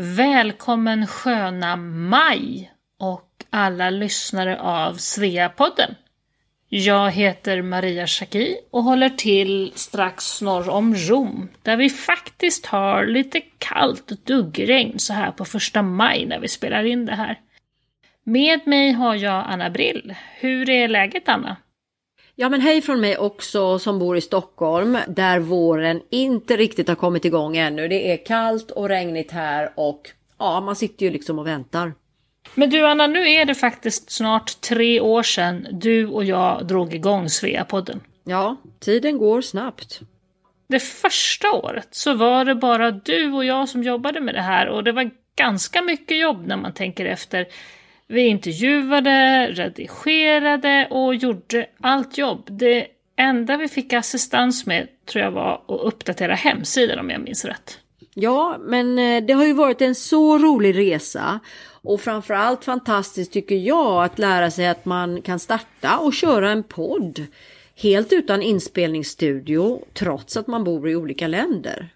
Välkommen sköna maj och alla lyssnare av Sveapodden. Jag heter Maria Schacki och håller till strax norr om Rom, där vi faktiskt har lite kallt duggregn så här på första maj när vi spelar in det här. Med mig har jag Anna Brill. Hur är läget Anna? Ja men hej från mig också som bor i Stockholm där våren inte riktigt har kommit igång ännu. Det är kallt och regnigt här och ja, man sitter ju liksom och väntar. Men du Anna, nu är det faktiskt snart tre år sedan du och jag drog igång Sveapodden. Ja, tiden går snabbt. Det första året så var det bara du och jag som jobbade med det här och det var ganska mycket jobb när man tänker efter. Vi intervjuade, redigerade och gjorde allt jobb. Det enda vi fick assistans med tror jag var att uppdatera hemsidan om jag minns rätt. Ja, men eh, det har ju varit en så rolig resa och framförallt fantastiskt tycker jag att lära sig att man kan starta och köra en podd helt utan inspelningsstudio trots att man bor i olika länder.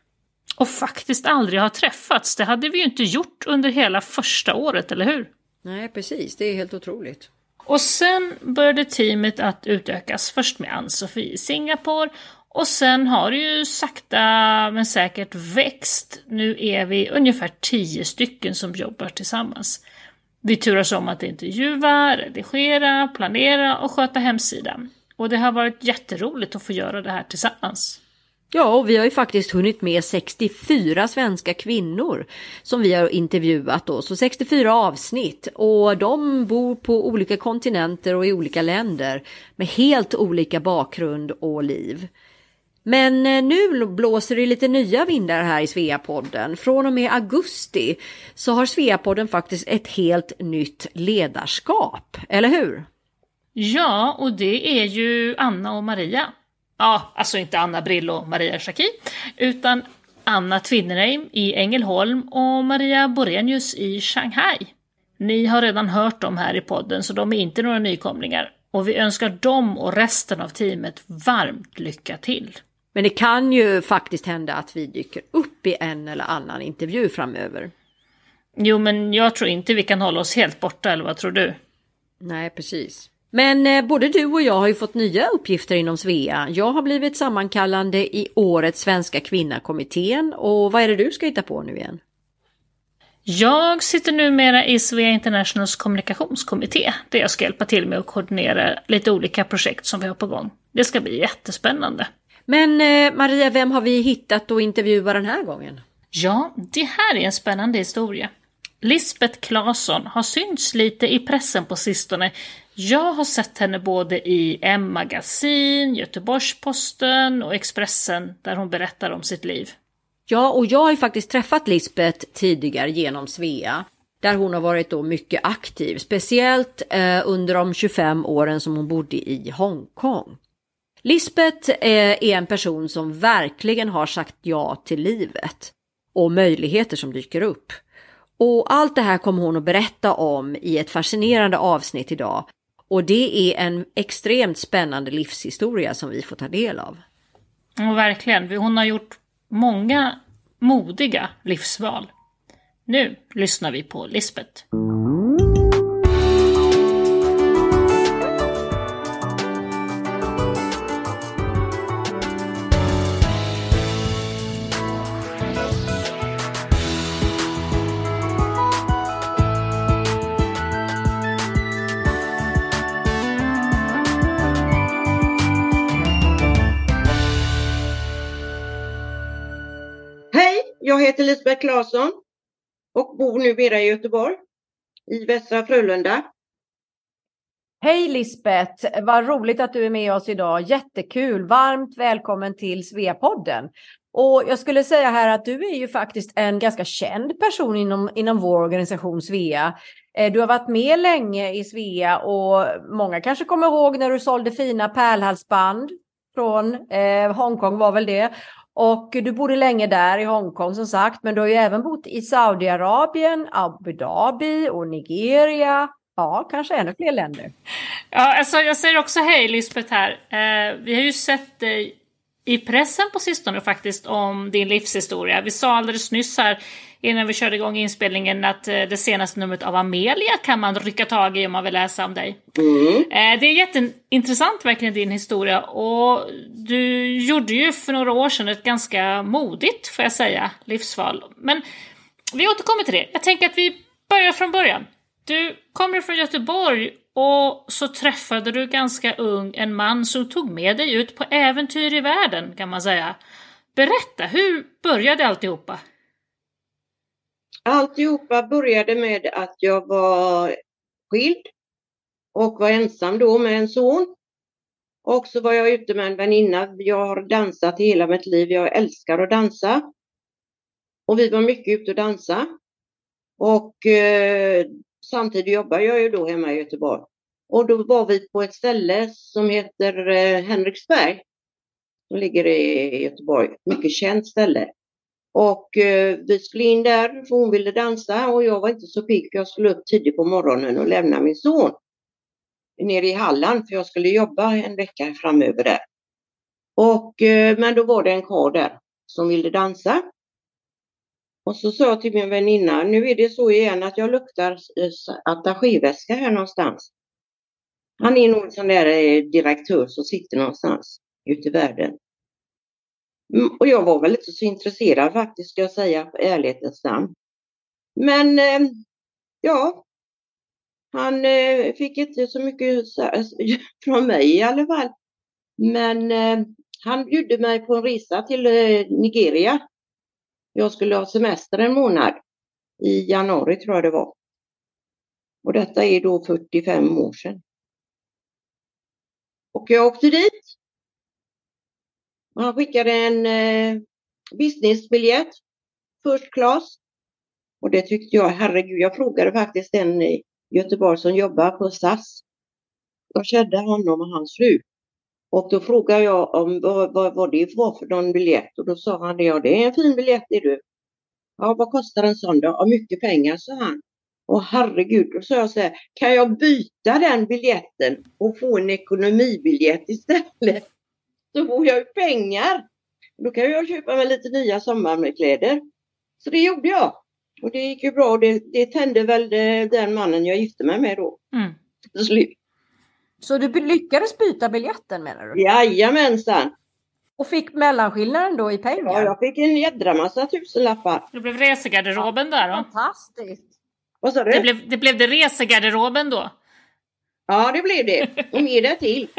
Och faktiskt aldrig har träffats. Det hade vi ju inte gjort under hela första året, eller hur? Nej, precis. Det är helt otroligt. Och sen började teamet att utökas, först med Ann-Sofie i Singapore och sen har det ju sakta men säkert växt. Nu är vi ungefär tio stycken som jobbar tillsammans. Vi turas om att intervjua, redigera, planera och sköta hemsidan. Och det har varit jätteroligt att få göra det här tillsammans. Ja, och vi har ju faktiskt hunnit med 64 svenska kvinnor som vi har intervjuat då, så 64 avsnitt och de bor på olika kontinenter och i olika länder med helt olika bakgrund och liv. Men eh, nu blåser det lite nya vindar här i Sveapodden. Från och med augusti så har Sveapodden faktiskt ett helt nytt ledarskap, eller hur? Ja, och det är ju Anna och Maria. Ja, alltså inte Anna Brill och Maria Schacki, utan Anna Tvinnereim i Ängelholm och Maria Borenius i Shanghai. Ni har redan hört dem här i podden, så de är inte några nykomlingar. Och vi önskar dem och resten av teamet varmt lycka till. Men det kan ju faktiskt hända att vi dyker upp i en eller annan intervju framöver. Jo, men jag tror inte vi kan hålla oss helt borta, eller vad tror du? Nej, precis. Men eh, både du och jag har ju fått nya uppgifter inom Svea. Jag har blivit sammankallande i årets Svenska kvinnakommittén och vad är det du ska hitta på nu igen? Jag sitter numera i Svea Internationals kommunikationskommitté där jag ska hjälpa till med att koordinera lite olika projekt som vi har på gång. Det ska bli jättespännande. Men eh, Maria, vem har vi hittat och intervjua den här gången? Ja, det här är en spännande historia. Lisbeth Claesson har synts lite i pressen på sistone. Jag har sett henne både i M-magasin, Göteborgs-Posten och Expressen där hon berättar om sitt liv. Ja, och jag har ju faktiskt träffat Lisbeth tidigare genom Svea där hon har varit då mycket aktiv, speciellt eh, under de 25 åren som hon bodde i Hongkong. Lisbeth eh, är en person som verkligen har sagt ja till livet och möjligheter som dyker upp. Och allt det här kommer hon att berätta om i ett fascinerande avsnitt idag. Och det är en extremt spännande livshistoria som vi får ta del av. Ja, verkligen. Hon har gjort många modiga livsval. Nu lyssnar vi på Lisbeth. Heter Lisbeth Claesson och bor numera i Göteborg, i Västra Frölunda. Hej Lisbeth! Vad roligt att du är med oss idag. Jättekul! Varmt välkommen till Sveapodden. Och jag skulle säga här att du är ju faktiskt en ganska känd person inom, inom vår organisation Svea. Eh, du har varit med länge i Svea och många kanske kommer ihåg när du sålde fina pärlhalsband från eh, Hongkong var väl det. Och du bodde länge där i Hongkong som sagt, men du har ju även bott i Saudiarabien, Abu Dhabi och Nigeria. Ja, kanske ännu fler länder. Ja, alltså jag säger också hej Lisbeth här. Eh, vi har ju sett dig i pressen på sistone faktiskt om din livshistoria. Vi sa alldeles nyss här innan vi körde igång inspelningen att eh, det senaste numret av Amelia kan man rycka tag i om man vill läsa om dig. Mm. Eh, det är jätteintressant verkligen din historia och du gjorde ju för några år sedan ett ganska modigt, får jag säga, livsval. Men vi återkommer till det. Jag tänker att vi börjar från början. Du kommer från Göteborg och så träffade du ganska ung en man som tog med dig ut på äventyr i världen kan man säga. Berätta, hur började alltihopa? Alltihopa började med att jag var skild och var ensam då med en son. Och så var jag ute med en väninna. Jag har dansat hela mitt liv. Jag älskar att dansa. Och vi var mycket ute och dansa. Och eh, samtidigt jobbar jag ju då hemma i Göteborg. Och då var vi på ett ställe som heter eh, Henriksberg. Som ligger i Göteborg. Mycket känt ställe. Och eh, vi skulle in där för hon ville dansa och jag var inte så pigg för jag skulle upp tidigt på morgonen och lämna min son nere i Halland för jag skulle jobba en vecka framöver där. Och, eh, men då var det en karl där som ville dansa. Och så sa jag till min väninna, nu är det så igen att jag luktar attachéväska här någonstans. Han är nog en sån där eh, direktör som sitter någonstans ute i världen. Mm, och jag var väl inte så intresserad faktiskt, ska jag säga, i ärlighetens namn. Men eh, ja, han eh, fick inte så mycket så- alltså, från mig i alla fall. Men eh, han bjöd mig på en resa till eh, Nigeria. Jag skulle ha semester en månad. I januari tror jag det var. Och detta är då 45 år sedan. Och jag åkte dit. Och han skickade en eh, businessbiljett, first class. Och det tyckte jag, herregud, jag frågade faktiskt en i Göteborg som jobbar på SAS. Jag kände honom och hans fru. Och då frågade jag om vad, vad, vad det var för någon biljett och då sa han det, ja det är en fin biljett det du. Ja, vad kostar en sån då? Ja, mycket pengar, sa han. Och herregud, då sa jag så här, kan jag byta den biljetten och få en ekonomibiljett istället? Så får jag ju pengar. Då kan jag köpa mig lite nya sommarkläder. Så det gjorde jag. Och det gick ju bra och det, det tände väl eh, den mannen jag gifte mig med då. Mm. Till slut. Så du lyckades byta biljetten menar du? Jajamensan! Och fick mellanskillnaden då i pengar? Ja, jag fick en jädra massa tusenlappar. Det blev resegarderoben där då. Fantastiskt! Vad sa du? Det blev det, blev det resegarderoben då. Ja, det blev det. Och mer därtill.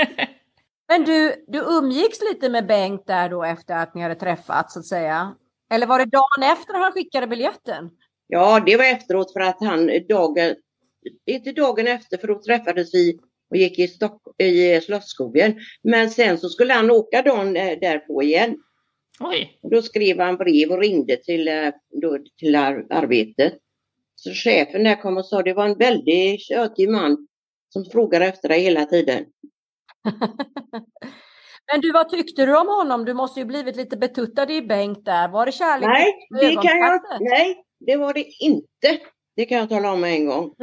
Men du, du umgicks lite med Bengt där då efter att ni hade träffats så att säga? Eller var det dagen efter han skickade biljetten? Ja, det var efteråt för att han dagen, inte dagen efter för då träffades vi och gick i, Stock, i Slottsskogen. Men sen så skulle han åka dagen eh, därpå igen. Oj. Och då skrev han brev och ringde till, eh, då, till ar arbetet. Så chefen där kom och sa det var en väldigt tjötig man som frågade efter dig hela tiden. Men du, vad tyckte du om honom? Du måste ju blivit lite betuttad i Bengt där. Var det kärlek? Nej, det kan jag, ögonkastet? nej, det var det inte. Det kan jag tala om en gång.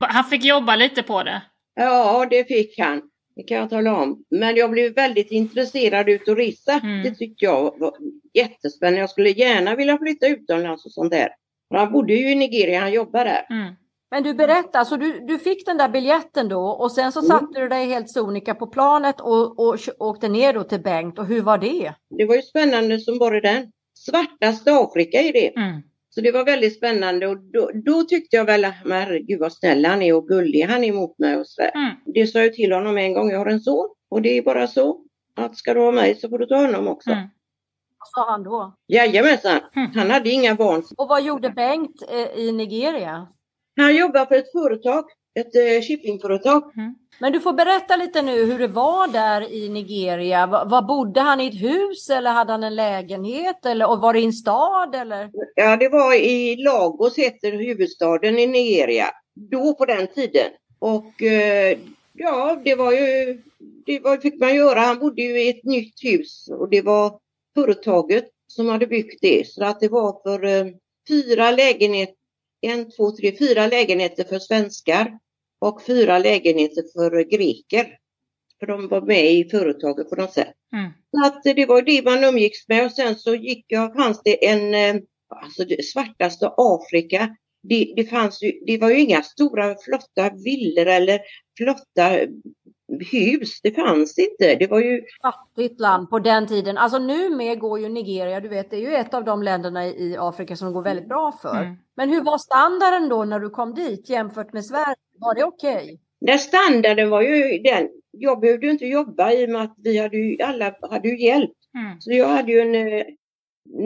Han fick jobba lite på det. Ja, det fick han. Det kan jag tala om. Men jag blev väldigt intresserad ut och resa. Mm. Det tyckte jag var jättespännande. Jag skulle gärna vilja flytta utomlands och sånt där. Han bodde ju i Nigeria, han jobbar där. Mm. Men du berättar, så du, du fick den där biljetten då och sen så Mm. satte du dig helt sonika på planet och, och åkte ner då till Bengt och hur var det? Det var ju spännande som bara den. Svartaste Afrika är det. Mm. Så det var väldigt spännande och då, då tyckte jag väl att herregud vad snäll han är och gullig han är mot mig och sådär. Mm. Det sa jag till honom en gång, jag har en son och det är bara så att ska du ha mig så får du ta honom också. Mm. Vad sa han då? Jajamensan, Mm. han hade inga barn. Och vad gjorde Bengt eh, i Nigeria? Han jobbar för ett företag, ett eh, shippingföretag. Men du får berätta lite nu hur det var där i Nigeria. Va- Var bodde han i ett hus eller hade han en lägenhet? Eller, och var det i en stad? Eller? Ja, det var i Lagos heter huvudstaden i Nigeria. Då på den tiden. Och eh, ja, det var ju, det var, fick man göra. Han bodde ju i ett nytt hus och det var företaget som hade byggt det. Så att det var för eh, fyra lägenheter, en, två, tre, fyra lägenheter för svenskar och fyra lägenheter för greker. För de var med i företaget på något sätt. Mm. Så att det var det man umgicks med och sen så gick jag, fanns det en, eh, alltså det svartaste Afrika. Det, det fanns ju, det var ju inga stora flotta villor eller flotta hus. Det fanns inte. Det var ju Fattigt land på den tiden. Alltså nu med går ju Nigeria, du vet det är ju ett av de länderna i Afrika som går väldigt bra för. Mm. Men hur var standarden då när du kom dit jämfört med Sverige? Var det okej? Den standarden var ju den, jag behövde ju inte jobba i och med att vi hade ju, alla hade ju hjälp. Mm. Så jag hade ju en eh,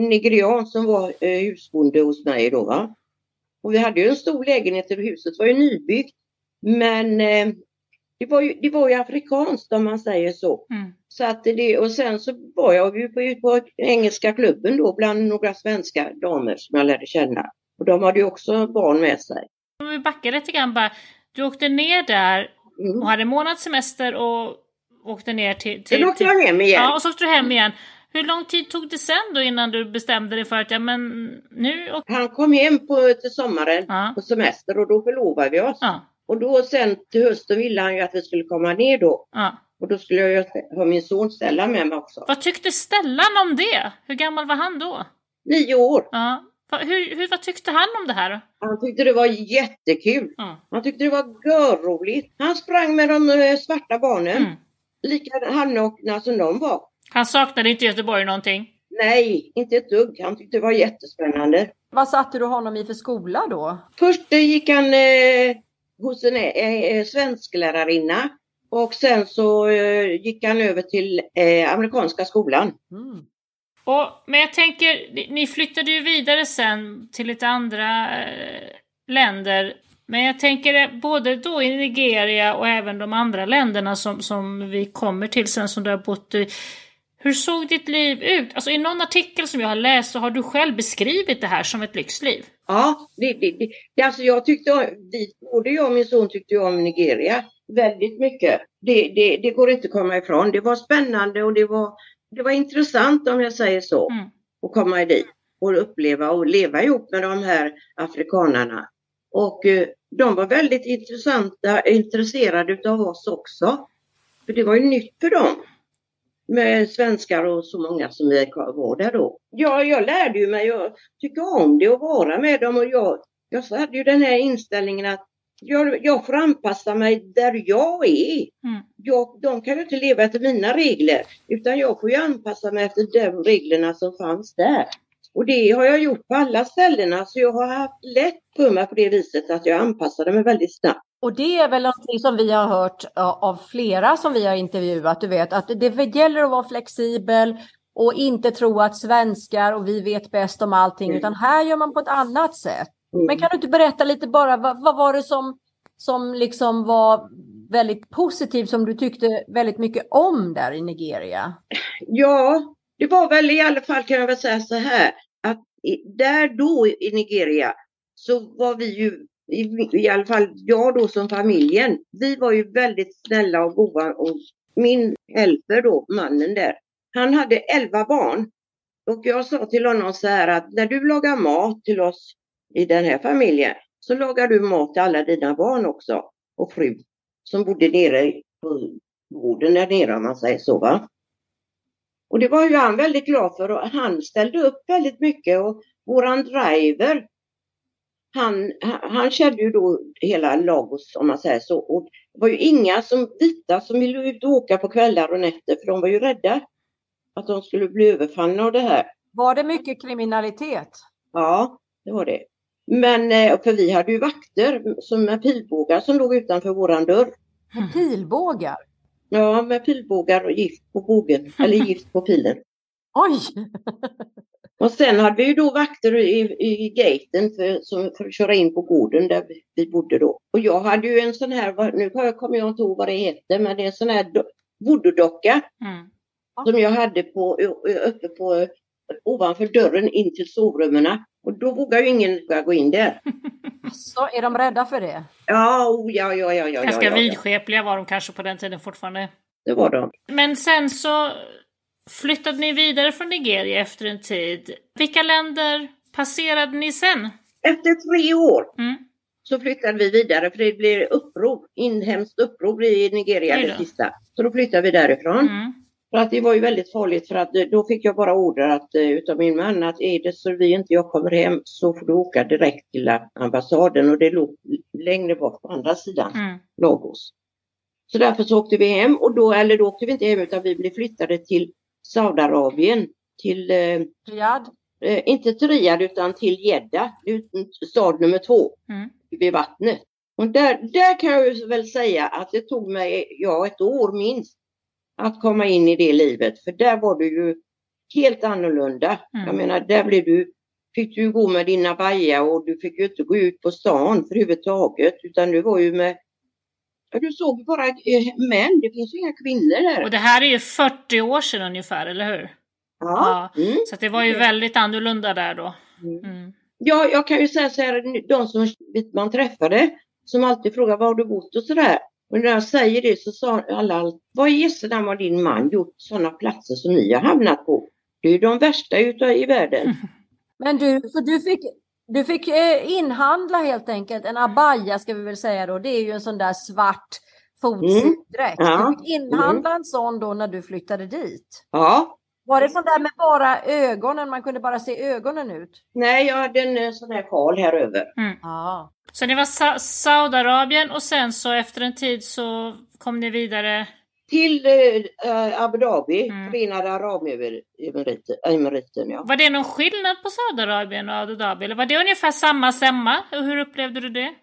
nigerian som var eh, husbonde hos mig då va. Och vi hade ju en stor lägenhet i huset, var ju nybyggt. Men eh, det, var ju, det var ju afrikanskt om man säger så. Mm. Så att det, och sen så var jag ju på, på engelska klubben då bland några svenska damer som jag lärde känna. Och de hade ju också barn med sig. Om vi backar lite grann bara. Du åkte ner där Mm. och hade en månads semester och åkte ner till... Sen till, åkte till jag hem igen. ja, och så åkte du hem igen. Hur lång tid tog det sen då innan du bestämde dig för att ja men nu åker Han kom hem på, till sommaren ja. på semester och då förlovade vi oss. Ja, Och då sen till hösten ville han ju att vi skulle komma ner då. ja. Och då skulle jag ju ha min son Stella med mig också. Vad tyckte Stellan om det? Hur gammal var han då? Nio år. Ja. Va- Hur, hur, vad tyckte han om det här? Han tyckte det var jättekul. Ja. Han tyckte det var görroligt. Han sprang med de eh, svarta barnen. Mm. Lika handnakna som de var. Han saknade inte Göteborg någonting? Nej, inte ett dugg. Han tyckte det var jättespännande. Vad satte du honom i för skola då? Först eh, gick han eh, hos en eh, svensklärarinna. Och sen så eh, gick han över till eh, amerikanska skolan. Mm. Och, men jag tänker, ni- flyttade ju vidare sen till lite andra eh, länder. Men jag tänker eh, både då i Nigeria och även de andra länderna som, som vi kommer till sen som du har bott i. Hur såg ditt liv ut? Alltså i någon artikel som jag har läst så har du själv beskrivit det här som ett lyxliv. Ja, det, det, det, det, alltså jag tyckte, vi, både jag och min son tyckte om Nigeria väldigt mycket. Det, det, det går inte att komma ifrån. Det var spännande och det var, det var intressant om jag säger så. Mm. Att komma dit och uppleva och leva ihop med de här afrikanarna. Och eh, de var väldigt intressanta, intresserade utav oss också. För det var ju nytt för dem. Med svenskar och så många som vi var där då. Ja, jag lärde ju mig att tycka om det och vara med dem och jag, jag hade ju den här inställningen att jag, jag får anpassa mig där jag är. Mm. Jag, de kan ju inte leva efter mina regler utan jag får ju anpassa mig efter de reglerna som fanns där. Och det har jag gjort på alla ställena så jag har haft lätt för mig på det viset att jag anpassade mig väldigt snabbt. Och det är väl någonting som vi har hört av flera som vi har intervjuat, du vet, att det gäller att vara flexibel och inte tro att svenskar och vi vet bäst om allting, Mm. utan här gör man på ett annat sätt. Mm. Men kan du inte berätta lite bara, vad, vad var det som, som liksom var väldigt positivt, som du tyckte väldigt mycket om där i Nigeria? Ja, det var väl i alla fall kan jag väl säga så här att där då i Nigeria så var vi ju i, i alla fall jag då som familjen, vi var ju väldigt snälla och goda och min helper då, mannen där, han hade elva barn. Och jag sa till honom så här att när du lagar mat till oss i den här familjen så lagar du mat till alla dina barn också och fru som bodde nere på gården där nere om man säger så va. Och det var ju han väldigt glad för och han ställde upp väldigt mycket och våran driver han, han kände ju då hela Lagos om man säger så. Och det var ju inga som vita som ville ut och åka på kvällar och nätter för de var ju rädda att de skulle bli överfallna av det här. Var det mycket kriminalitet? Ja, det var det. Men eh, för vi hade ju vakter som med pilbågar som låg utanför våran dörr. Med pilbågar? Ja, med pilbågar och gift på bågen, eller gift på pilen. Oj! Och sen hade vi ju då vakter i, i gaten för, som, för att köra in på gården där vi, vi bodde då. Och jag hade ju en sån här, nu kommer jag inte ihåg vad det heter, men det är en sån här do- voodoo-docka Mm. som jag hade på, uppe på ovanför dörren in till sovrummen. Och då vågar ju ingen gå in där. Så är de rädda för det? Ja, oh, ja, ja, ja, ja, Ganska ja, ja, ja. vidskepliga var de kanske på den tiden fortfarande. Det var de. Men sen så flyttade ni vidare från Nigeria efter en tid. Vilka länder passerade ni sen? Efter tre år Mm. så flyttade vi vidare för det blev uppror, inhemskt uppror i Nigeria det sista. Så då flyttade vi därifrån. Mm. För att det var ju väldigt farligt för att eh, då fick jag bara order att, eh, utav min man att är det så vi inte jag kommer hem så får du åka direkt till ambassaden och det låg längre bort på andra sidan Mm. Lagos. Så därför så åkte vi hem och då, eller då åkte vi inte hem utan vi blev flyttade till Saudiarabien, till, eh, Riyadh? eh, inte till Riyadh utan till Jeddah, stad nummer två Mm. vid vattnet. Och där, där kan jag väl säga att det tog mig, ja ett år minst, att komma in i det livet. För där var du ju helt annorlunda. Mm. Jag menar, där blev du, fick du gå med dina baja och du fick ju inte gå ut på stan för överhuvudtaget. Utan du var ju med, du såg bara eh, män, det finns ju inga kvinnor där. Och det här är ju 40 år sedan ungefär, eller hur? Ja. Mm. Så det var ju väldigt annorlunda där då. Mm. Mm. Ja, jag kan ju säga så här, de som man träffade, som alltid frågar var har du bott och sådär. Och när jag säger det så sa alla, vad i jösse namn har din man gjort sådana platser som ni har hamnat på? Det är ju de värsta utav i världen. Men du, så du fick, du fick eh, inhandla helt enkelt en abaya ska vi väl säga då. Det är ju en sån där svart fotsidräkt. Ja. Du fick inhandla en sån då när du flyttade dit. Ja, Var det sån där med bara ögonen, man kunde bara se ögonen ut? nej jag hade en eh, sån här sjal här över. Ja. Så det var Sa- Saudiarabien och sen så efter en tid så kom ni vidare. Till eh, Abu Dhabi, Mm. Förenade Arabemiraten. Ja. Var det någon skillnad på Saudiarabien och Abu Dhabi? Eller var det ungefär samma? Och hur upplevde du det?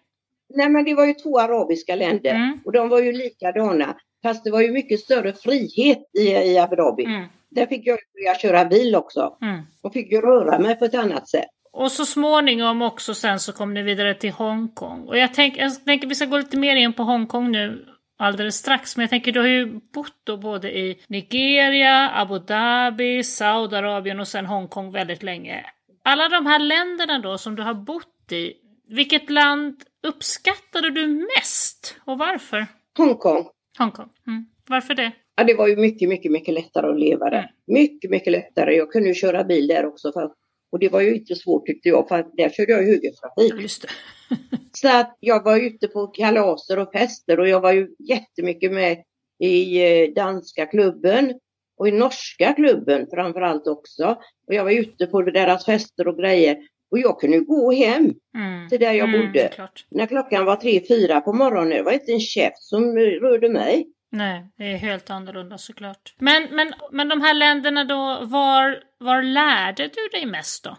Nej men det var ju två arabiska länder Mm. och de var ju likadana. Fast det var ju mycket större frihet i, i Abu Dhabi. Mm. Där fick jag börja köra bil också. Mm. och fick ju röra mig på ett annat sätt. Och så småningom också sen så kom ni vidare till Hongkong. Och jag, tänk, tänker vi ska gå lite mer in på Hongkong nu alldeles strax. Men jag tänker du har ju bott då både i Nigeria, Abu Dhabi, Saudiarabien och sen Hongkong väldigt länge. Alla de här länderna då som du har bott i, vilket land uppskattade du mest och varför? Hongkong, Hongkong. Mm. Varför det? ja, det var ju mycket, mycket, mycket lättare att leva där. Mm. Mycket, mycket lättare. Jag kunde ju köra bil där också. För, och det var ju inte svårt tyckte jag, för där körde jag högertrafik. Just det. Så att jag var ute på kalaser och fester och jag var ju jättemycket med i eh, danska klubben och i norska klubben framförallt också. Och jag var ute på deras fester och grejer. Och jag kunde gå hem Mm. till där jag Mm, bodde. såklart. När klockan var tre, fyra på morgonen. Det var inte en käft som eh, rörde mig. Nej, det är helt annorlunda såklart. Men, men, men de här länderna då, var, var lärde du dig mest då?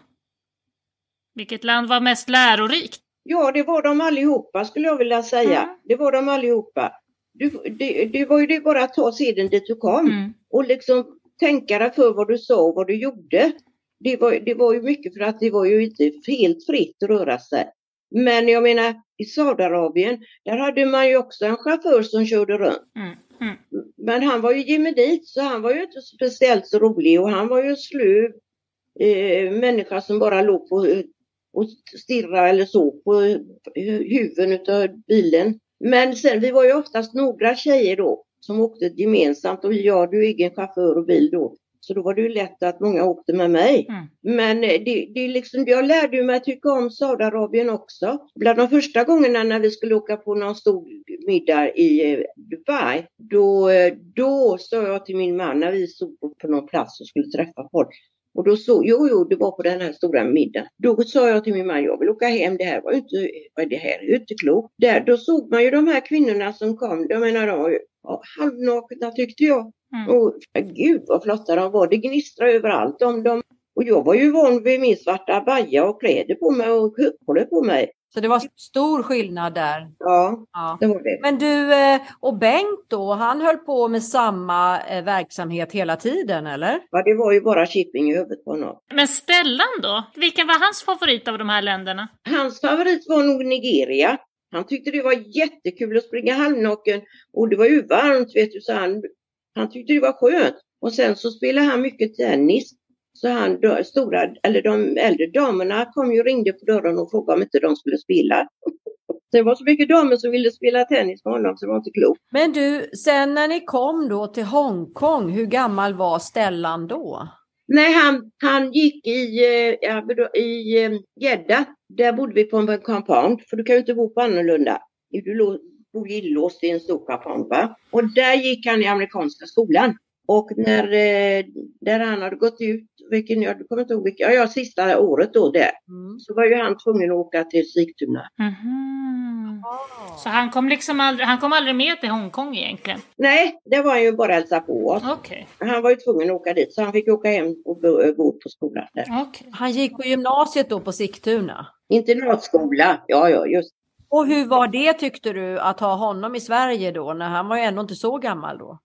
Vilket land var mest lärorikt? Ja, det var de allihopa skulle jag vilja säga. Mm. Det var de allihopa. Du, det, det var ju det bara att ta seden dit du kom Mm. och liksom tänka dig för vad du sa och vad du gjorde. Det var, det var ju mycket för att det var ju inte helt fritt att röra sig. Men jag menar i Saudiarabien, där hade man ju också en chaufför som körde runt. Mm. Mm. Men han var ju gemedit så han var ju inte speciellt så rolig och han var ju en slö eh, människa som bara låg på och stirra eller så på huven utav bilen. Men sen vi var ju oftast några tjejer då som åkte gemensamt och jag du egen chaufför och bil då. Så då var det ju lätt att många åkte med mig. Mm. Men eh, det, det liksom, jag lärde mig att tycka om Saudiarabien också. Bland de första gångerna när vi skulle åka på någon stor middag i eh, Dubai, då, eh, då sa jag till min man när vi stod på, på någon plats och skulle träffa folk. Och då så, jo, jo, det var på den här stora middagen. Då sa jag till min man, jag vill åka hem, det här var inte, det här är ju inte klokt. Där, då såg man ju de här kvinnorna som kom, jag menar de var ju ja, halvnakna tyckte jag. Mm. Och gud vad flotta de var, det gnistrade överallt om dem. Och jag var ju van vid min svarta baja och kläder på mig och huckor på mig. Så det var stor skillnad där. Ja, Ja. det var det. Men du, eh, och Bengt då, han höll på med samma eh, verksamhet hela tiden eller? Ja, det var ju bara shipping i huvudet på honom. Men Stellan då? Vilken var hans favorit av de här länderna? Hans favorit var nog Nigeria. Han tyckte det var jättekul att springa halvnaken och det var ju varmt vet du så han, han tyckte det var skönt. Och sen så spelade han mycket tennis. Så han, stora, eller de äldre damerna kom ju och ringde på dörren och frågade om inte de skulle spela. Det var så mycket damer som ville spela tennis med honom så det var inte klokt. Men du, sen när ni kom då till Hongkong, hur gammal var Stellan då? Nej, han, han gick i, eh, i eh, Jeddah. Där bodde vi på en compound, för du kan ju inte bo på annorlunda. Du bor inlåst i en stor compound. Va? Och där gick han i amerikanska skolan. Och när eh, där han hade gått ut, vilken, jag kommer inte ihåg vilken, ja, sista året då där, mm. så var ju han tvungen att åka till Sigtuna. Mm -hmm. Så han kom liksom aldrig, han kom aldrig med till Hongkong egentligen? Nej, det var ju bara hälsa på oss. Okay. Han var ju tvungen att åka dit så han fick åka hem och bo på skolan där. Okay. Han gick på gymnasiet då på Sigtuna? Internatskola, ja ja just Och hur var det tyckte du att ha honom i Sverige då när han var ju ändå inte så gammal då?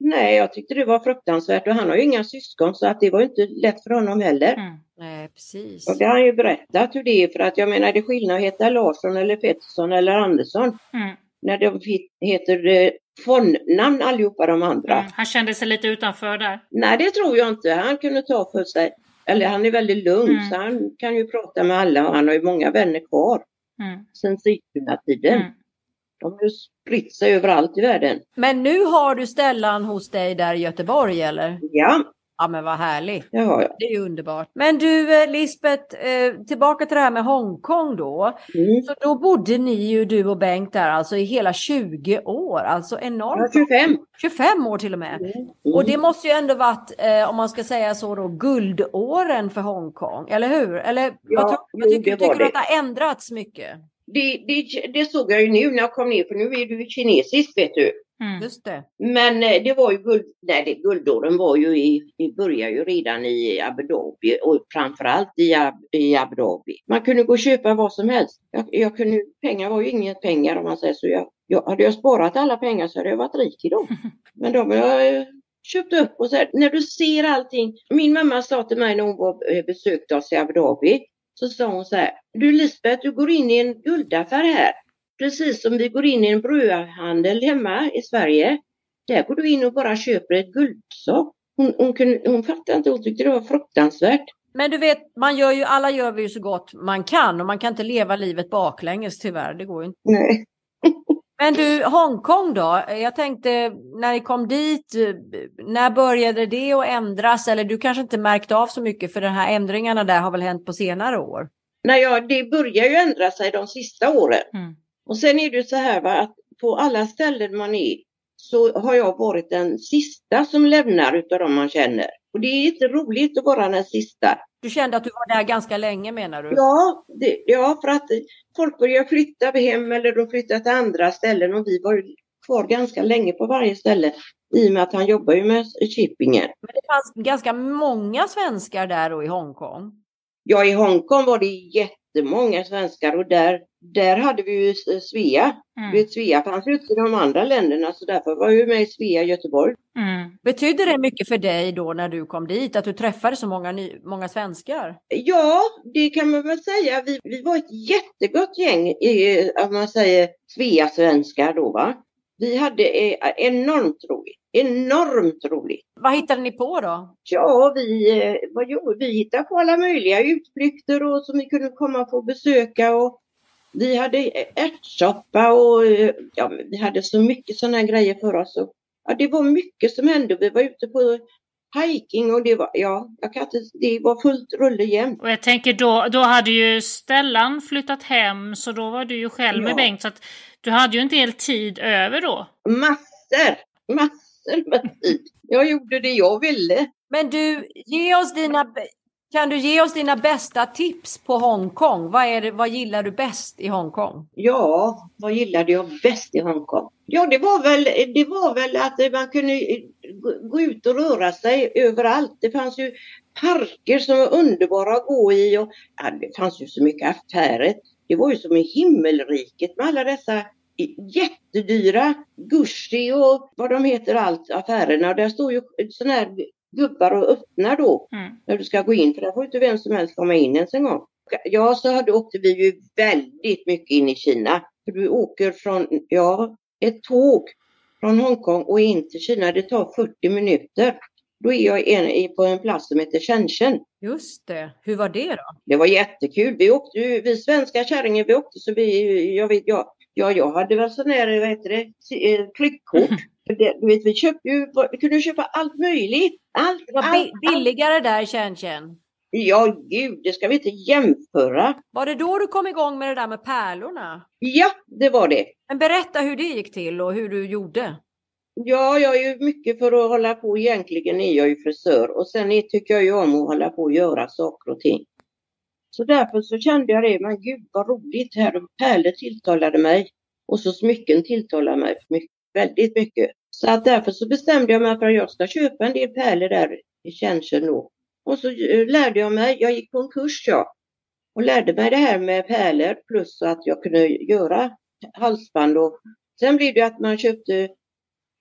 Nej, jag tyckte det var fruktansvärt och han har ju inga syskon så att det var inte lätt för honom heller. Mm. Nej, precis. Och det har han ju berättat hur det är för att jag menar det är skillnad att heta Larsson eller Pettersson eller Andersson. Mm. När de heter eh, fondnamn allihopa de andra. Mm. Han kände sig lite utanför där? Nej, det tror jag inte. Han kunde ta för sig. Eller han är väldigt lugn mm. så han kan ju prata med alla och han har ju många vänner kvar. Mm. Sen Sigtuna-tiden. De har ju spritt sig överallt i världen. Men nu har du Stellan hos dig där i Göteborg eller? Ja. Ja men vad härligt. Det har jag. Det är ju underbart. Men du eh, Lisbeth, eh, tillbaka till det här med Hongkong då. Mm. Så då bodde ni ju du och Bengt där alltså i hela 20 år. Alltså enormt. Ja, 25. 25 år till och med. Mm. Mm. Och det måste ju ändå varit, eh, om man ska säga så då, guldåren för Hongkong. Eller hur? Eller ja, vad, vad tycker, tycker du att det har ändrats mycket? Det, det, det, såg jag ju nu när jag kom ner, för nu är du kinesisk vet du. Mm. Just det. Men eh, det var ju guld, nej, det, guldåren var ju i, det började ju redan i Abu Dhabi och framförallt i, i Abu Dhabi. Man kunde gå och köpa vad som helst. Jag, jag kunde, pengar var ju inget pengar om man säger så. Jag, jag, hade jag sparat alla pengar så hade jag varit rik idag. Men de har jag eh, köpt upp och så här, när du ser allting. Min mamma sa till mig när hon var, eh, besökte oss i Abu Dhabi så sa hon så här, du Lisbeth, du går in i en guldaffär här. Precis som vi går in i en brödhandel hemma i Sverige. Där går du in och bara köper ett guldsak. Hon, hon, kunde, hon fattade inte, hon tyckte det var fruktansvärt. Men du vet, man gör ju, alla gör vi ju så gott man kan och man kan inte leva livet baklänges tyvärr. Det går ju inte. Nej. Men du, Hongkong då? Jag tänkte när ni kom dit, när började det att ändras? Eller du kanske inte märkte av så mycket för de här ändringarna där har väl hänt på senare år? Nej, ja, det börjar ju ändra sig de sista åren. Mm. Och sen är det så här va, att på alla ställen man är så har jag varit den sista som lämnar utav dem man känner. Och det är inte roligt att vara den sista. Du kände att du var där ganska länge menar du? Ja, det, ja för att folk börjar flytta hem eller de flyttar till andra ställen och vi var kvar ganska länge på varje ställe i och med att han jobbar ju med shippingen. Men det fanns ganska många svenskar där då i Hongkong? Ja, i Hongkong var det jättemånga svenskar och där, där hade vi ju Svea. Mm. Vet, Svea fanns ju inte i de andra länderna så därför var jag med i Svea Göteborg. Mm. Betydde det mycket för dig då när du kom dit att du träffade så många, ny, många svenskar? Ja, det kan man väl säga. Vi, vi var ett jättegott gäng, om man säger Svea-svenskar då va. Vi hade eh, enormt roligt. Enormt roligt. Vad hittade ni på då? Ja, vi, eh, vad gjorde, vi hittade på alla möjliga utflykter och som vi kunde komma och få besöka. Och vi hade ärtsoppa och eh, ja, vi hade så mycket sådana grejer för oss. Och, ja, det var mycket som hände. Vi var ute på hiking och det var, ja, jag kan inte, det var fullt rulle jämt. Och jag tänker då, då hade ju Stellan flyttat hem så då var du ju själv ja. med Bengt. Så att du hade ju en del tid över då. Massor, massor tid. Jag gjorde det jag ville. Men du, ge oss dina, kan du ge oss dina bästa tips på Hongkong? Vad, är det, vad gillar du bäst i Hongkong? Ja, vad gillade jag bäst i Hongkong? Ja, det var väl, det var väl att man kunde gå ut och röra sig överallt. Det fanns ju parker som var underbara att gå i och ja, det fanns ju så mycket affärer. Det var ju som i himmelriket med alla dessa jättedyra Gucci och vad de heter allt affärerna. Där står ju sådana här gubbar och öppnar då mm. när du ska gå in för där får inte vem som helst komma in ens en gång. Ja, så hade, åkte vi ju väldigt mycket in i Kina. För du åker från, ja, ett tåg från Hongkong och in till Kina, det tar 40 minuter. Då är jag en, på en plats som heter Shenzhen. Just det. Hur var det då? Det var jättekul. Vi åkte vi svenska kärringar, vi åkte så vi, jag vet, jag, ja, jag hade väl sån här, vad heter det, eh, klippkort. Det, du vet, vi, köpte ju, vi kunde köpa allt möjligt. Allt, Det var allt, bi- allt. billigare där, Chen. Ja, gud, det ska vi inte jämföra. Var det då du kom igång med det där med pärlorna? Ja, det var det. Men berätta hur det gick till och hur du gjorde. Ja, jag är ju mycket för att hålla på. Egentligen är jag ju frisör och sen tycker jag ju om att hålla på och göra saker och ting. Så därför så kände jag det, men gud vad roligt här. Pärlor tilltalade mig och så smycken tilltalade mig mycket, väldigt mycket. Så att därför så bestämde jag mig för att jag ska köpa en del pärlor där i Känsel då. Och så eh, lärde jag mig, jag gick på en kurs ja. Och lärde mig det här med pärlor plus att jag kunde göra halsband och sen blev det att man köpte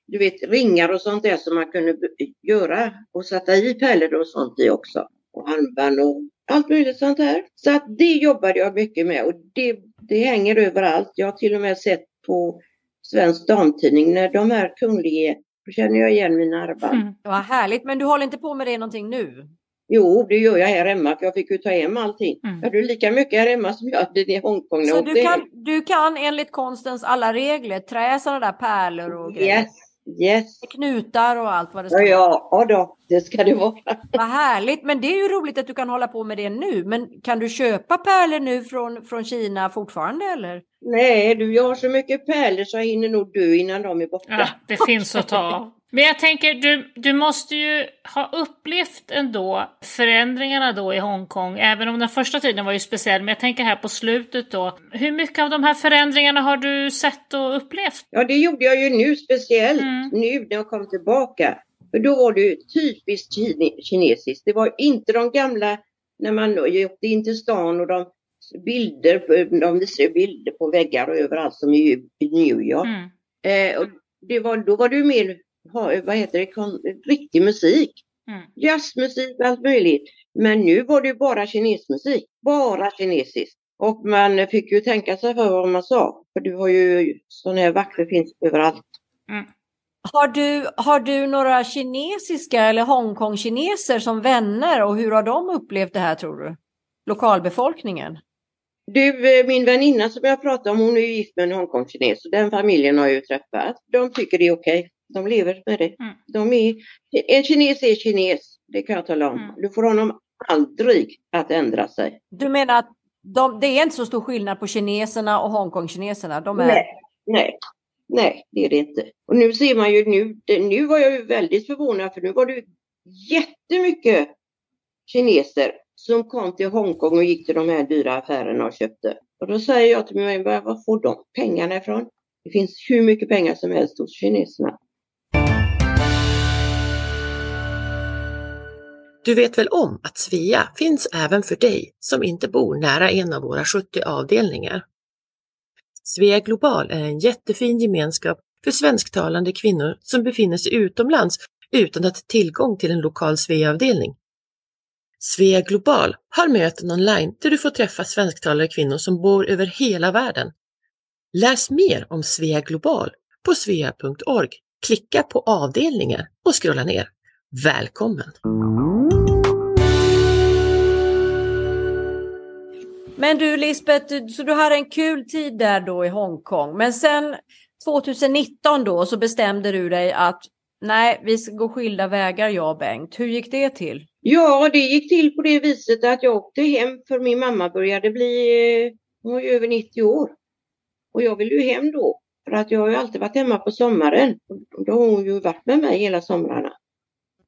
du vet, ringar och sånt där som man kunde göra och sätta i pärlor och sånt i också. Och armband och allt möjligt sånt här. Så att det jobbade jag mycket med och det, det hänger överallt. Jag har till och med sett på Svensk Damtidning när de här kungliga, då känner jag igen mina armband. Mm. Var härligt, men du håller inte på med det någonting nu? Jo, det gör jag här hemma för jag fick ju ta hem allting. Mm. Jag hade lika mycket här hemma som jag hade i Hongkong. Så du hem. kan, du kan enligt konstens alla regler trä sådana där pärlor och grejer? Yes, yes. Knutar och allt vad det ska Ja, vara. ja, ja då, det ska det vara. Vad härligt, men det är ju roligt att du kan hålla på med det nu. Men kan du köpa pärlor nu från, från Kina fortfarande eller? Nej, du, jag har så mycket pärlor så jag hinner nog dö innan de är borta. Ja, det finns att ta. Men jag tänker, du, du måste ju ha upplevt ändå förändringarna då i Hongkong, även om den första tiden var ju speciell, men jag tänker här på slutet då. Hur mycket av de här förändringarna har du sett och upplevt? Ja, det gjorde jag ju nu speciellt Mm. nu när jag kom tillbaka. För då var det ju typiskt kine- kinesiskt. Det var inte de gamla när man åkte in till stan och de bilder, de visade bilder på väggar och överallt som i i New York. Mm. Eh, och det var, då var det ju mer, ha- vad heter det, riktig musik. Mm. Jazzmusik, allt möjligt. Men nu var det ju bara kinesmusik. Bara kinesiskt. Och man fick ju tänka sig för vad man sa. För du har ju sådana här vakter finns överallt. Har du, har du några kinesiska eller Hongkong-kineser som vänner och hur har de upplevt det här tror du? Lokalbefolkningen? Du, eh, min väninna som jag pratade om, hon är ju gift med en Hongkong-kines och den familjen har jag ju träffat. De tycker det är okej. De lever med det. Mm. De är, en kines är kines, det kan jag tala om. Mm. Du får honom aldrig att ändra sig. Du menar att de, det är inte så stor skillnad på kineserna och Hongkong-kineserna? De är... Nej, nej, nej, det är det inte. Och nu ser man ju nu, det, nu var jag ju väldigt förvånad för nu var det ju jättemycket kineser som kom till Hongkong och gick till de här dyra affärerna och köpte. Och då säger jag till mig, var får de pengarna ifrån? Det finns hur mycket pengar som helst hos kineserna. Du vet väl om att Svea finns även för dig som inte bor nära en av våra 70 avdelningar? Svea Global är en jättefin gemenskap för svensktalande kvinnor som befinner sig utomlands utan att ha tillgång till en lokal Svea-avdelning. Svea Global har möten online där du får träffa svensktalande kvinnor som bor över hela världen. Läs mer om Svea Global på svea.org. Klicka på avdelningar och scrolla ner. Välkommen! Men du Lisbeth, så du hade en kul tid där då i Hongkong. Men sen 2019 då så bestämde du dig att nej, vi ska gå skilda vägar jag och Bengt. Hur gick det till? Ja, det gick till på det viset att jag åkte hem för min mamma började bli, hon var ju över 90 år. Och jag ville ju hem då. För att jag har ju alltid varit hemma på sommaren. Då har hon ju varit med mig hela somrarna.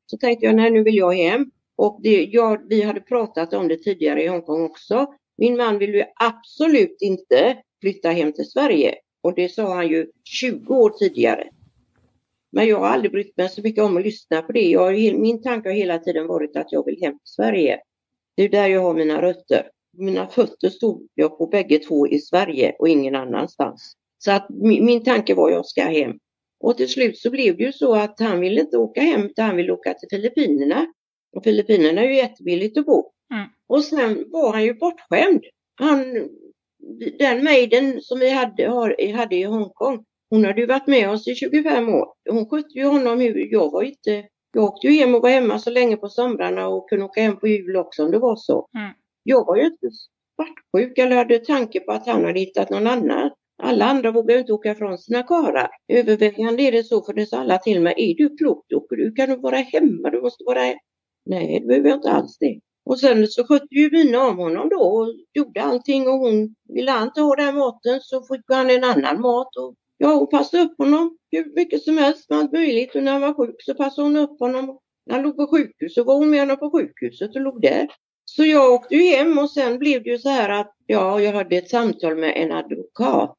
Så tänkte jag, nej nu vill jag hem. Och det, jag, vi hade pratat om det tidigare i Hongkong också. Min man vill ju absolut inte flytta hem till Sverige. Och det sa han ju 20 år tidigare. Men jag har aldrig brytt mig så mycket om att lyssna på det. Jag, min tanke har hela tiden varit att jag vill hem till Sverige. Det är där jag har mina rötter. Mina fötter stod jag på bägge två i Sverige och ingen annanstans. Så att min, min tanke var jag ska hem. Och till slut så blev det ju så att han ville inte åka hem utan han ville åka till Filippinerna. Och Filippinerna är ju jättebilligt att bo. Mm. Och sen var han ju bortskämd. Han, den maiden som vi hade, har, hade i Hongkong, hon hade ju varit med oss i 25 år. Hon skötte ju honom jag var inte, jag åkte ju hem och var hemma så länge på somrarna och kunde åka hem på jul också om det var så. Mm. Jag var ju inte svartsjuk eller hade tanke på att han hade hittat någon annan Alla andra vågar inte åka från sina karlar. Övervägande är det så för det sa alla till mig, är du klok du kan du vara hemma, du måste vara Nej, det behöver jag inte alls det. Och sen så skötte ju Mina om honom då och gjorde allting och hon ville han inte ha den maten så fick han en annan mat. Och, ja, hon passade upp honom hur mycket som helst med allt möjligt och när han var sjuk så passade hon upp honom. När han låg på sjukhus så var hon med honom på sjukhuset och låg där. Så jag åkte ju hem och sen blev det ju så här att ja, jag hade ett samtal med en advokat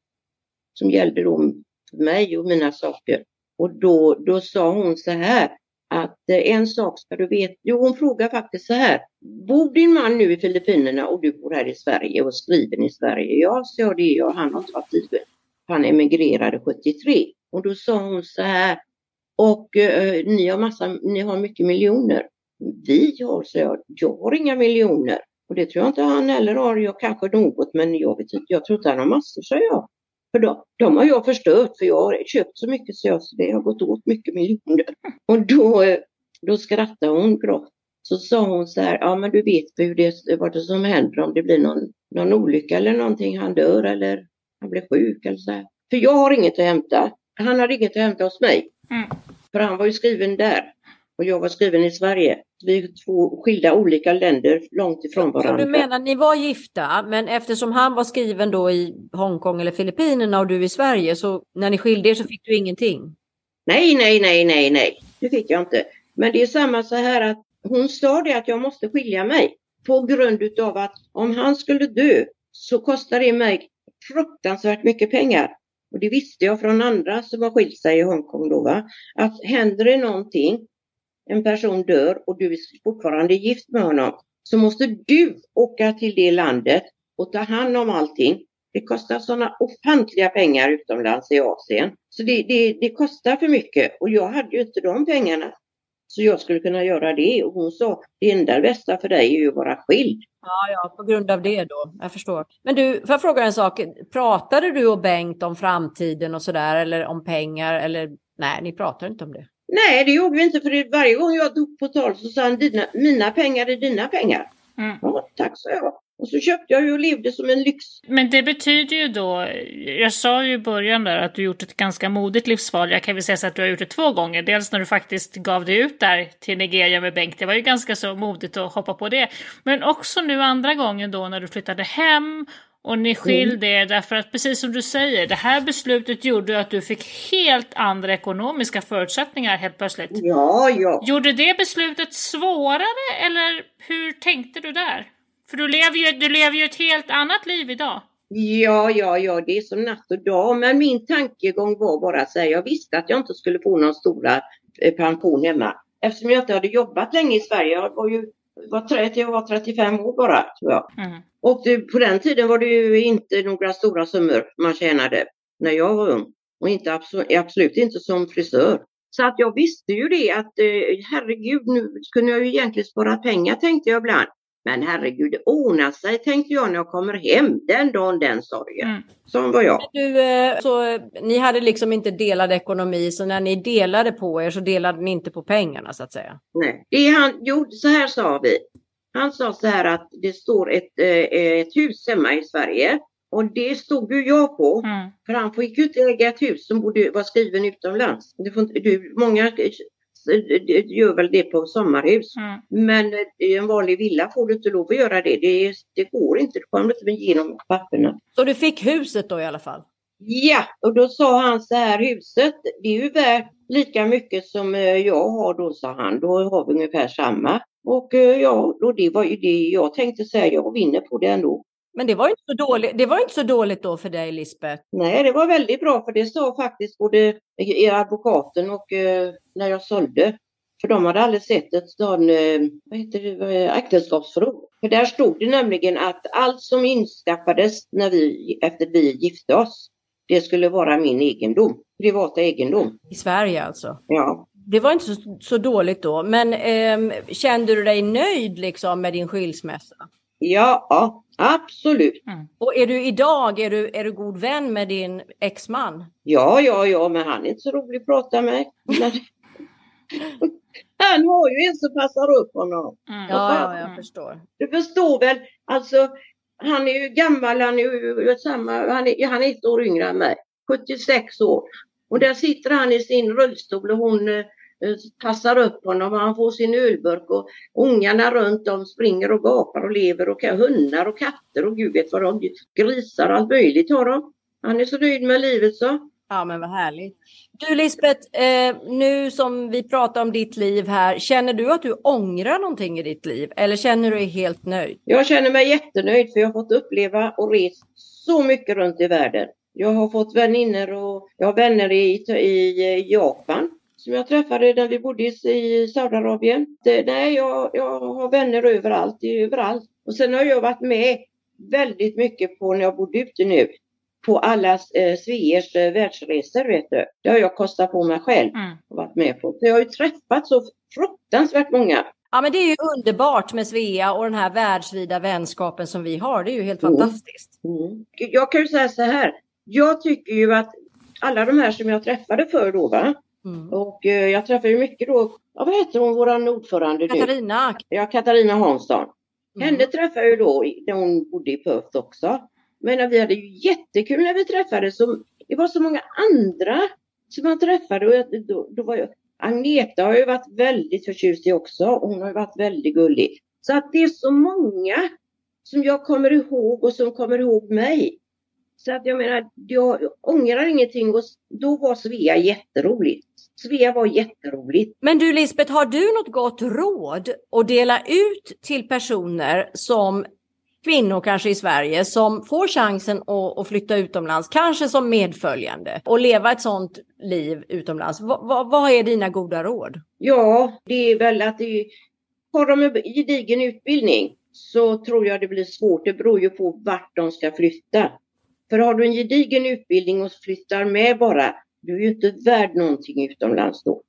som gällde då mig och mina saker. Och då, då sa hon så här att eh, en sak ska du veta. Jo, hon frågar faktiskt så här. Bor din man nu i Filippinerna och du bor här i Sverige och skriven i Sverige? Ja, så jag det jag. Han har tagit livet. Han emigrerade 73. Och då sa hon så här. Och eh, ni har massa, ni har mycket miljoner. Vi har, så jag. Jag har inga miljoner. Och det tror jag inte han heller har. Jag kanske något, men jag vet inte. Jag tror inte han har massor, sa jag. För då, de har jag förstört för jag har köpt så mycket så, jag, så det har gått åt mycket miljoner. Och då, då skrattade hon grått. Så sa hon så här, ja men du vet hur det, vad det som händer om det blir någon, någon olycka eller någonting, han dör eller han blir sjuk eller så här. För jag har inget att hämta. Han har inget att hämta hos mig. Mm. För han var ju skriven där och jag var skriven i Sverige. Vi är två skilda olika länder långt ifrån varandra. Så du menar ni var gifta men eftersom han var skriven då i Hongkong eller Filippinerna och du i Sverige så när ni skilde er så fick du ingenting? Nej, nej, nej, nej, nej. Det fick jag inte. Men det är samma så här att hon sa det att jag måste skilja mig på grund utav att om han skulle dö så kostar det mig fruktansvärt mycket pengar. Och det visste jag från andra som har skilt sig i Hongkong då. Va? Att händer det någonting en person dör och du är fortfarande gift med honom så måste du åka till det landet och ta hand om allting. Det kostar sådana ofantliga pengar utomlands i Asien. Så det, det, det, kostar för mycket och jag hade ju inte de pengarna. Så jag skulle kunna göra det och hon sa det enda bästa för dig är ju att vara skild. Ja, ja, på grund av det då. Jag förstår. Men du, får jag fråga en sak? Pratade du och Bengt om framtiden och sådär eller om pengar eller nej, ni pratar inte om det? Nej, det gjorde vi inte för varje gång jag tog på tal så sa han dina, mina pengar är dina pengar. Mm. Ja, tack så jag. Och så köpte jag ju och levde som en lyx. Men det betyder ju då, jag sa ju i början där att du gjort ett ganska modigt livsval. Jag kan väl säga så att du har gjort det två gånger. Dels när du faktiskt gav dig ut där till Nigeria med Bengt. Det var ju ganska så modigt att hoppa på det. Men också nu andra gången då när du flyttade hem och ni skilde er därför att precis som du säger, det här beslutet gjorde att du fick helt andra ekonomiska förutsättningar helt plötsligt. Ja, ja. Gjorde det beslutet svårare eller hur tänkte du där? För du lever ju, du lever ju ett helt annat liv idag. Ja, ja, ja, det är som natt och dag. Men min tankegång var bara så här, jag visste att jag inte skulle få någon stora eh, pension hemma. Eftersom jag inte hade jobbat länge i Sverige. Jag var ju var 30, jag var 35 år bara, tror jag. Mm. Och det, på den tiden var det ju inte några stora summor man tjänade när jag var ung. Och inte, absolut inte som frisör. Så att jag visste ju det att eh, herregud, nu kunde jag ju egentligen spara pengar tänkte jag ibland. Men herregud, det ordnar sig tänkte jag när jag kommer hem den dagen den sorgen. Mm. Som var jag. Du, eh, så, ni hade liksom inte delad ekonomi så när ni delade på er så delade ni inte på pengarna så att säga? Nej, det han, jo, så här sa vi. Han sa så här att det står ett, eh, ett hus hemma i Sverige och det stod ju jag på. Mm. För han fick ju inte äga ett hus som borde vara skriven utomlands. Det får inte, du, många gör väl det på sommarhus. Mm. Men i en vanlig villa får du inte lov att göra det. Det, det går inte. Du kommer inte igenom papperna. Så du fick huset då i alla fall? Ja, och då sa han så här, huset det är ju värt lika mycket som eh, jag har då, sa han. Då har vi ungefär samma. Och eh, ja, då det var ju det jag tänkte säga, jag vinner på det ändå. Men det var inte så dåligt, det var inte så dåligt då för dig Lisbeth? Nej, det var väldigt bra för det sa faktiskt både advokaten och eh, när jag sålde. För de hade aldrig sett ett sån, eh, vad heter det, äktenskapsförord. För där stod det nämligen att allt som inskaffades när vi, efter vi gifte oss, det skulle vara min egendom, privata egendom. I Sverige alltså? Ja. Det var inte så, så dåligt då, men eh, kände du dig nöjd liksom med din skilsmässa? Ja, absolut. Mm. Och är du idag, är du, är du god vän med din exman? Ja, ja, ja, men han är inte så rolig att prata med. han har ju en som passar upp honom. Mm. Ja, ja, jag förstår. Du förstår väl, alltså han är ju gammal, han är ju samma, han är, han är ett år yngre än mig, 76 år. Och där sitter han i sin rullstol och hon eh, passar upp honom och han får sin ölburk och ungarna runt om springer och gapar och lever och hundar och katter och gud vet vad de, grisar och allt möjligt har de. Han är så nöjd med livet så. Ja men vad härligt. Du Lisbeth, eh, nu som vi pratar om ditt liv här, känner du att du ångrar någonting i ditt liv eller känner du dig helt nöjd? Jag känner mig jättenöjd för jag har fått uppleva och rest så mycket runt i världen. Jag har fått vänner och jag har vänner i, i Japan som jag träffade när vi bodde i Saudiarabien. Nej, jag, jag har vänner överallt, överallt. Och sen har jag varit med väldigt mycket på när jag bodde ute nu på alla eh, Sveers eh, världsresor vet du. Det har jag kostat på mig själv mm. och varit med på. Så jag har ju träffat så fruktansvärt många. Ja men det är ju underbart med Svea och den här världsvida vänskapen som vi har. Det är ju helt mm. fantastiskt. Mm. Jag kan ju säga så här. Jag tycker ju att alla de här som jag träffade förr då va. Mm. Och eh, jag träffade ju mycket då, ja, vad heter hon, våran ordförande Katarina. Ja, Katarina Hansson. Mm. Henne träffade jag ju då när hon bodde i Perth också. Men vi hade ju jättekul när vi träffades. det var så många andra som man träffade. Och då, då var jag, Agneta har ju varit väldigt förtjust i också. Hon har ju varit väldigt gullig. Så att det är så många som jag kommer ihåg och som kommer ihåg mig. Så att jag menar, jag ångrar ingenting och då var Svea jätteroligt. Svea var jätteroligt. Men du Lisbeth, har du något gott råd att dela ut till personer som kvinnor kanske i Sverige som får chansen att, flytta utomlands, kanske som medföljande och leva ett sådant liv utomlands. V vad är dina goda råd? Ja, det är väl att det, har de en gedigen utbildning så tror jag det blir svårt. Det beror ju på vart de ska flytta. För har du en gedigen utbildning och flyttar med bara, du är ju inte värd någonting utomlands då.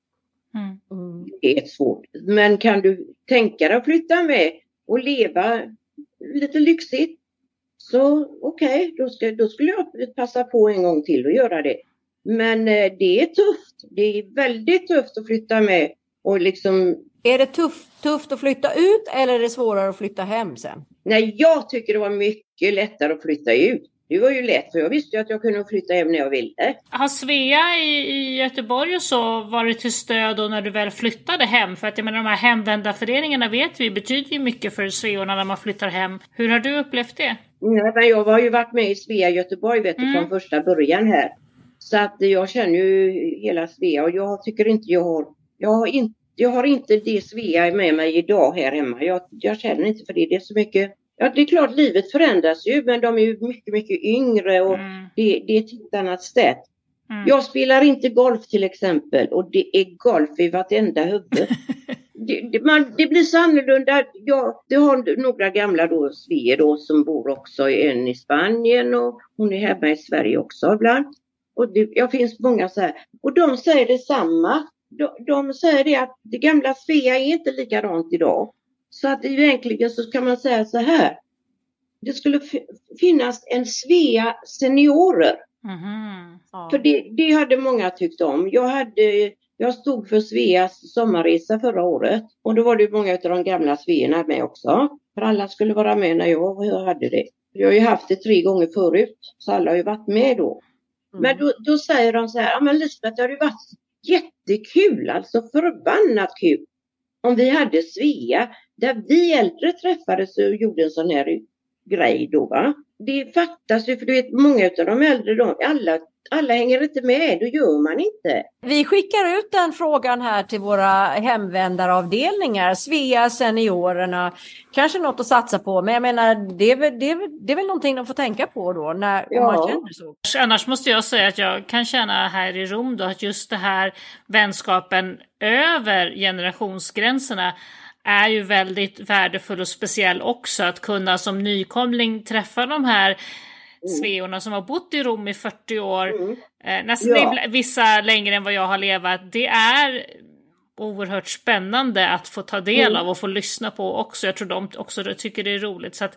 Mm. Det är svårt. Men kan du tänka dig att flytta med och leva lite lyxigt. Så okej, okay, då, då skulle jag passa på en gång till att göra det. Men eh, det är tufft. Det är väldigt tufft att flytta med och liksom är det tufft, tufft att flytta ut eller är det svårare att flytta hem sen? Nej, jag tycker det var mycket lättare att flytta ut. Det var ju lätt för jag visste ju att jag kunde flytta hem när jag ville. Har Svea i, i Göteborg och så varit till stöd då när du väl flyttade hem? För att jag menar de här hemvändarföreningarna vet vi betyder ju mycket för Sveorna när man flyttar hem. Hur har du upplevt det? Nej, men jag har ju varit med i Svea Göteborg vet du, mm. från första början här. Så att jag känner ju hela Svea och jag tycker inte jag har, jag har inte jag har inte det Svea med mig idag här hemma. Jag, jag känner inte för det. Det är så mycket Ja, det är klart livet förändras ju men de är ju mycket, mycket yngre och mm. det, det, är ett helt annat sätt. Mm. Jag spelar inte golf till exempel och det är golf i vartenda huvud. det, det, man, det blir så annorlunda. Jag, det har några gamla då, Svea då som bor också, en i Spanien och hon är hemma i Sverige också ibland. Och det jag finns många så här. Och de säger detsamma. De, de säger det att det gamla Svea är inte likadant idag. Så att egentligen så kan man säga så här. Det skulle finnas en Svea seniorer. Mm. Ja. För det, det, hade många tyckt om. Jag, hade, jag stod för Sveas sommarresa förra året och då var det många av de gamla Sveorna med också. För alla skulle vara med när jag, jag hade det. Jag har ju haft det tre gånger förut så alla har ju varit med då. Mm. Men då, då, säger de så här, ja men Lisbeth det har ju varit jättekul, alltså förbannat kul. Om vi hade Svea där vi äldre träffades och gjorde en sån här grej då. Va? Det fattas ju, för du vet många av de äldre, de, alla, alla hänger inte med, då gör man inte. Vi skickar ut den frågan här till våra hemvändaravdelningar, Svea, seniorerna, kanske något att satsa på, men jag menar det är väl, det är väl, det är väl någonting de får tänka på då när ja. man känner så. Annars måste jag säga att jag kan känna här i Rom då att just det här vänskapen över generationsgränserna är ju väldigt värdefull och speciell också. Att kunna som nykomling träffa de här mm. sveorna som har bott i Rom i 40 år, mm. eh, nästan ja. vissa längre än vad jag har levat. Det är oerhört spännande att få ta del mm. av och få lyssna på också. Jag tror de också tycker det är roligt. Så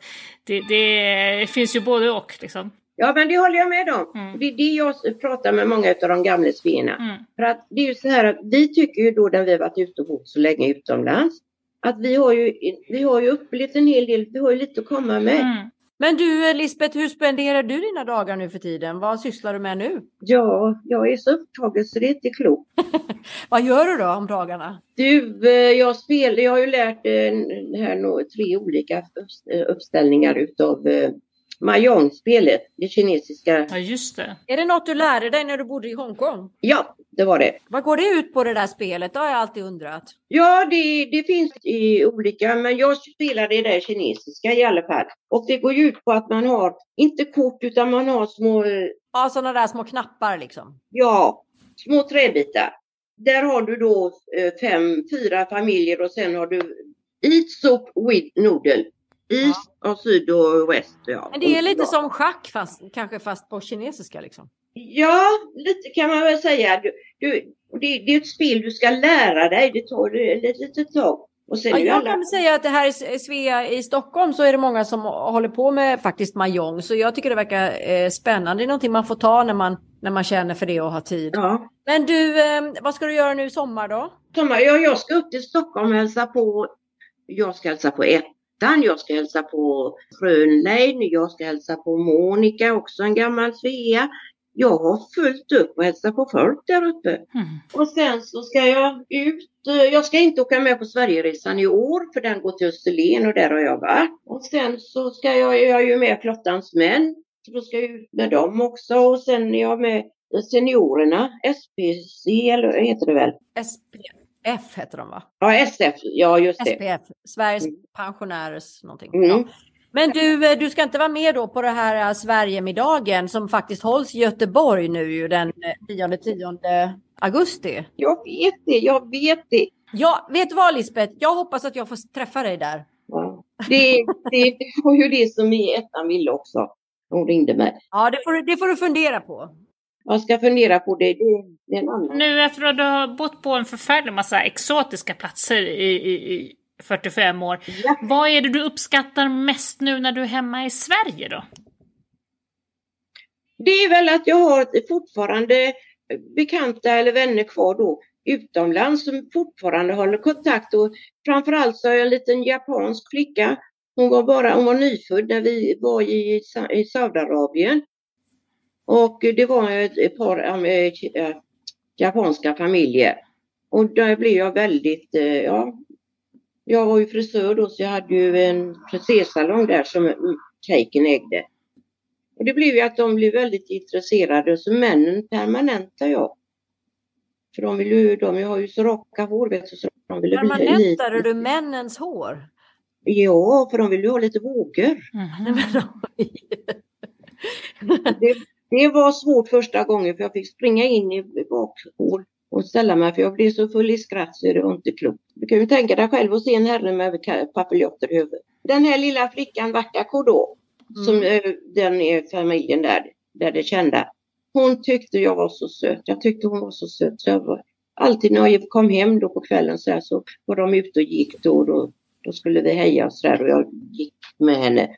det, det finns ju både och liksom. Ja, men det håller jag med om. Mm. Det är det jag pratar med många av de gamla sveorna. Mm. För att det är ju så här att vi tycker ju då när vi har varit ute och bott så länge utomlands att vi har ju, vi har ju upplevt en hel del, vi har ju lite att komma med. Mm. Men du Lisbeth, hur spenderar du dina dagar nu för tiden? Vad sysslar du med nu? Ja, jag är så upptagen så det är inte klokt. Vad gör du då om dagarna? Du, eh, jag spelar, jag har ju lärt här tre olika upp- uppställningar utav eh, Mahjong-spelet, det kinesiska. Ja, just det. Är det något du lärde dig när du bodde i Hongkong? Ja, det var det. Vad går det ut på det där spelet? Det har jag alltid undrat. Ja, det, det finns i olika, men jag spelar det där kinesiska i alla fall. Och det går ju ut på att man har, inte kort, utan man har små, Ja, sådana där små knappar liksom. ja, små träbitar. Där har du då eh, fem, fyra familjer och sen har du Eat soup with noodle. East och syd och väst. Ja. Men det är lite som schack fast kanske fast på kinesiska liksom. Ja, lite kan man väl säga. Du, du, det, det är ett spel du ska lära dig. Det tar ett litet tag. Och sen Ja, jag alla... kan säga att det här i Svea i Stockholm så är det många som håller på med faktiskt mahjong. Så jag tycker det verkar eh, spännande. Det är någonting man får ta när man, när man känner för det och har tid. Ja. Men du, eh, vad ska du göra nu i sommar då? Sommar, ja, jag ska upp till Stockholm och hälsa på. Jag ska hälsa på ettan, jag ska hälsa på Frönlein, jag ska hälsa på Monica, också en gammal Svea. Jag har fullt upp och hälsa på folk där uppe. Mm. Och sen så ska jag ut. eh, Jag ska inte åka med på Sverigeresan i år för den går till Österlen och där har jag varit. Och sen så ska jag, jag är ju med Flottans män. Så då ska jag ut med dem också och sen är jag med seniorerna, SPC eller heter det väl? SPF heter de va? Ja, SF, ja just det. SPF, Sveriges Mm. pensionärers någonting. Mm. Ja. Men du, eh, du ska inte vara med då på det här eh, Sverigemiddagen som faktiskt hålls i Göteborg nu ju den eh, 9-10 augusti. Jag vet det, jag vet det. Ja, vet du vad Lisbeth? Jag hoppas att jag får träffa dig där. Ja. Det, det, det var ju det som i ettan ville också. Hon ringde mig. Ja, det får, det får du fundera på. Jag ska fundera på det. Det, det är en annan. Nu efter att du har bott på en förfärlig massa exotiska platser i, i, i 45 år. Ja. Vad är det du uppskattar mest nu när du är hemma i Sverige då? Det är väl att jag har fortfarande bekanta eller vänner kvar då utomlands som fortfarande håller kontakt och framförallt så har jag en liten japansk flicka. Hon var bara, hon var nyfödd när vi var i, i Saudiarabien. Och det var ett, ett par eh, japanska familjer. Och där blev jag väldigt, eh, ja, jag var ju frisör då så jag hade ju en frisersalong där som mm, Keiken ägde. Och det blev ju att de blev väldigt intresserade så männen permanentar jag. För de vill ju, de har ju så raka hår vet du, så de ville bli Permanentade du männens hår? Ja, för de vill ju ha lite vågor. Oj. Det, det var svårt första gången för jag fick springa in i bakhål och ställa mig för jag blev så full i skratt så det var inte klokt. Du kan ju tänka dig själv att se en herre med papiljotter i huvudet. Den här lilla flickan Vakako då, som eh, den är familjen där, där det kända. Hon tyckte jag var så söt. Jag tyckte hon var så söt. Så jag var, alltid när jag kom hem då på kvällen så, här, så var de ute och gick då. Då, då skulle vi heja och så där och jag gick med henne.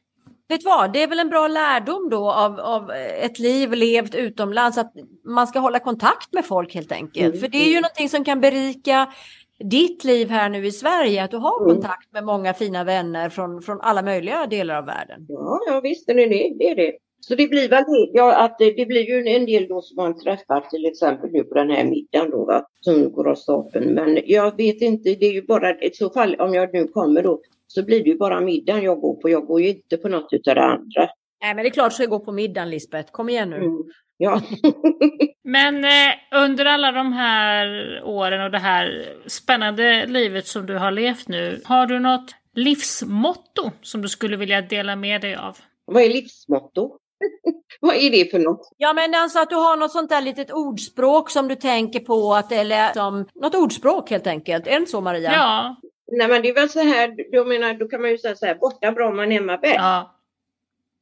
Vet vad, det är väl en bra lärdom då av, av ett liv levt utomlands att man ska hålla kontakt med folk helt enkelt. Mm, För det är ju någonting som kan berika ditt liv här nu i Sverige, att du har Mm. kontakt med många fina vänner från, från alla möjliga delar av världen. Ja, ja visst är det det. är det. Så det blir väl ja, att det, det blir ju en del då som man träffar till exempel nu på den här middagen då va, som går av stapeln. Men jag vet inte, det är ju bara i så fall om jag nu kommer då så blir det ju bara middagen jag går på. Jag går ju inte på något utav det andra. Nej men det är klart du ska gå på middagen Lisbeth, kom igen nu. Mm. Ja. Men eh, under alla de här åren och det här spännande livet som du har levt nu, har du något livsmotto som du skulle vilja dela med dig av? Vad är livsmotto? Vad är det för något? Ja men alltså att du har något sånt där litet ordspråk som du tänker på, att, eller som, något ordspråk helt enkelt. Är det inte så Maria? Ja, Nej men det är väl så här, jag menar, då kan man ju säga så här, borta bra man hemma bäst. ja.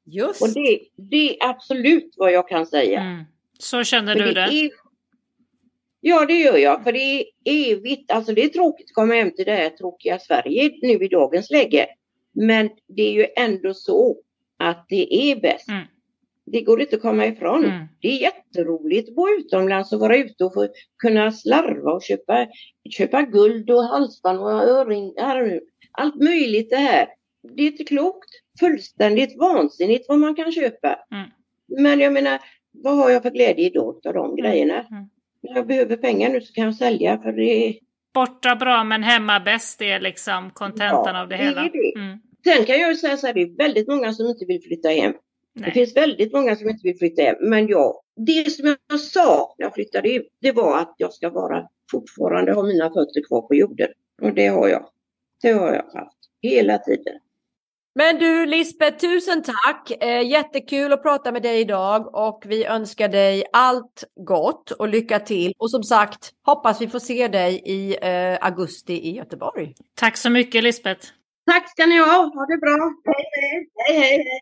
Just. Och det, det är absolut vad jag kan säga. Mm. Så känner För du det det? är, ja det gör jag, för det är evigt, alltså det är tråkigt att komma hem till det här tråkiga Sverige nu i dagens läge. Men det är ju ändå så att det är bäst. Mm. Det går inte att komma ifrån. Mm. Det är jätteroligt att bo utomlands och vara ute och få kunna slarva och köpa, köpa guld och halsband och örringar. Allt möjligt det här. Det är inte klokt. fullständigt vansinnigt vad man kan köpa. Mm. Men jag menar, vad har jag för glädje då av de grejerna? Mm. När jag behöver pengar nu så kan jag sälja för det Borta bra men hemma bäst är liksom kontentan Ja, av det det hela. det. Mm. Sen kan jag ju säga så här, det är väldigt många som inte vill flytta hem. Det Nej. finns väldigt många som inte vill flytta hem. Men jag, det som jag sa när jag flyttade hem, det var att jag ska vara fortfarande ha mina fötter kvar på jorden. Och det har jag. Det har jag haft hela tiden. Men du Lisbeth, tusen tack! Eh, jättekul att prata med dig idag och vi önskar dig allt gott och lycka till. Och som sagt, hoppas vi får se dig i eh, augusti i Göteborg. Tack så mycket Lisbeth. Tack ska ni ha. Ha det bra. Hej, hej, hej. hej.